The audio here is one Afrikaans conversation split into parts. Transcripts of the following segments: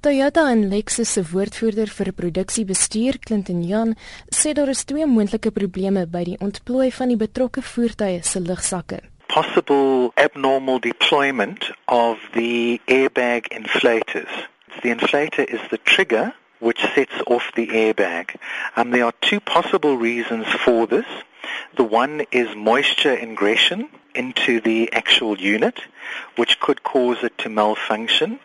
Toyota en Lexus se woordvoerder vir produksiebestuur, Clinton Jan, sê daar is twee moontlike probleme by die ontplooi van die betrokke voertuie se lugsakke. Possible abnormal deployment of the airbag inflators. The inflator is the trigger which sets off the airbag. Um, there are two possible reasons for this. The one is moisture ingression into the actual unit, which could cause it to malfunction.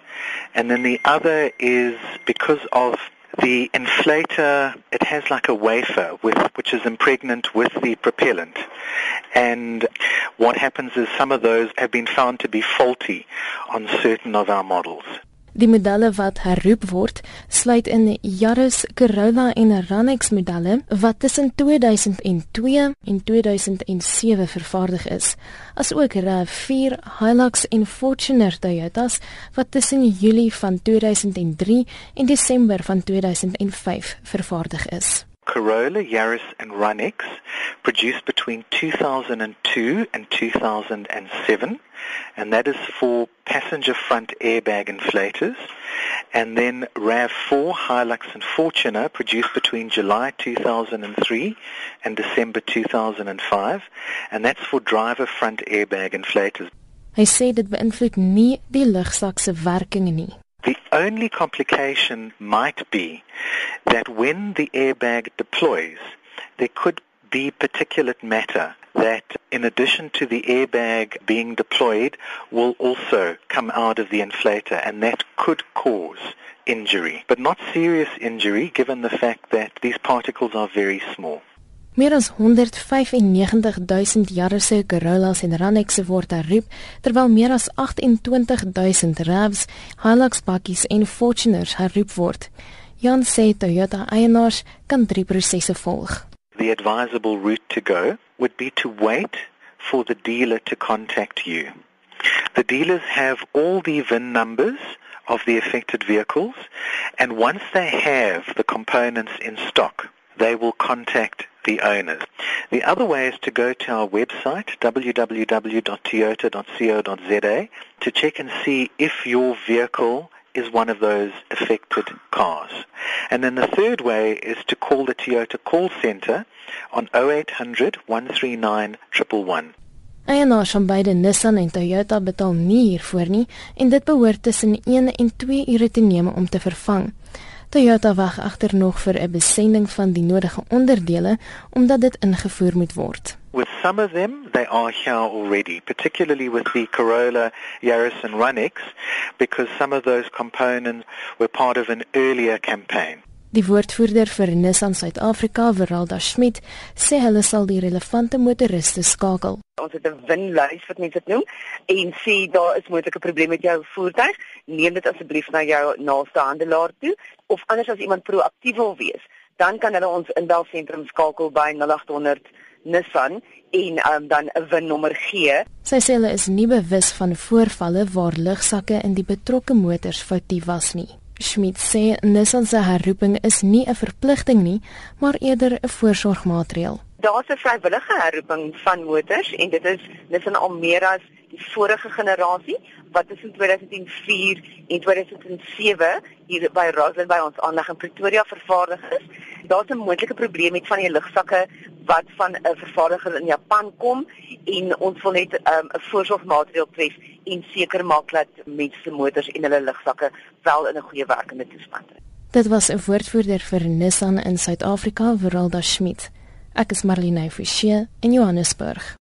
And then the other is because of the inflator, it has like a wafer with, which is impregnant with the propellant. And what happens is some of those have been found to be faulty on certain of our models. Die modelle wat herroep word, sluit in Yaris, Corolla en Ranex modelle wat tussen 2002 en 2007 vervaardig is, asook RAV4, Hilux en Fortuner Toyotas wat tussen Julie van 2003 en Desember van 2005 vervaardig is. Corolla, Yaris and Ranex produced between 2002 and 2007 and that is for passenger front airbag inflators. And then RAV4, Hilux and Fortuner produced between July 2003 and December 2005 and that's for driver front airbag inflators. Hy sê dit beïnvloed lugsak se werking nie. The only complication might be that when the airbag deploys, there could be particulate matter that in addition to the airbag being deployed will also come out of the inflator and that could cause injury. But not serious injury given the fact that these particles are very small Meer as 195000 jare se Corollas en Ranexe word herroep terwyl meer as 28000 RAVs, Hilux bakkies en Fortuners herroep word. Jan sê Toyota eienaars kan drie prosesse volg. The advisable route to go would be to wait for the dealer to contact you. The dealers have all the VIN numbers of the affected vehicles and once they have the components in stock, they will contact the owners. The other way is to go to our website, www.toyota.co.za, to check and see if your vehicle is one of those affected cars. And then the third way is to call the Toyota call center on 0800 139 111. Eienaars van beide Nissan en Toyota betaal nie hiervoor nie en dit behoort tussen 1 en 2 ure te neem om te vervang. Toyota wag egter nog vir 'n besending van die nodige onderdele omdat dit ingevoer moet word. With some of them, they are here already, particularly with the Corolla, Yaris and Runix, because some of those components were part of an earlier campaign. Die woordvoerder vir Nissan Suid-Afrika, Veralda Schmidt, sê hulle sal die relevante motoriste skakel. Ons het 'n winlys wat mense dit noem en sê daar is moontlike probleme met jou voertuig, neem dit asseblief na jou naaste handelaar toe of anders as iemand proaktief wil wees, dan kan hulle ons inbelsentrum skakel by 0800 Nissan en um, dan 'n winnommer gee. Sy sê hulle is nie bewus van voorvalle waar lugsakke in die betrokke motors foutief was nie. Schmidt sê Nissan se herroeping is nie 'n verpligting nie, maar eerder 'n voorsorgmaatreël. Daar's 'n vrywillige herroeping van motors en dit is Nissan al meer as die vorige generasie wat tussen 2004 en 2007 hier by Roslyn by ons aanleg in Pretoria vervaardig is. Daar's 'n moontlike probleem met van die lugsakke wat van 'n vervaardiger in Japan kom en ons wil net 'n um, voorsorgmaatreël tref en seker maak dat mense se motors en hulle lugsakke wel in 'n goeie werkende toestand is. Dit was 'n woordvoerder vir Nissan in Suid-Afrika, Veralda Schmidt. Ek is Marlene Forsie in Johannesburg.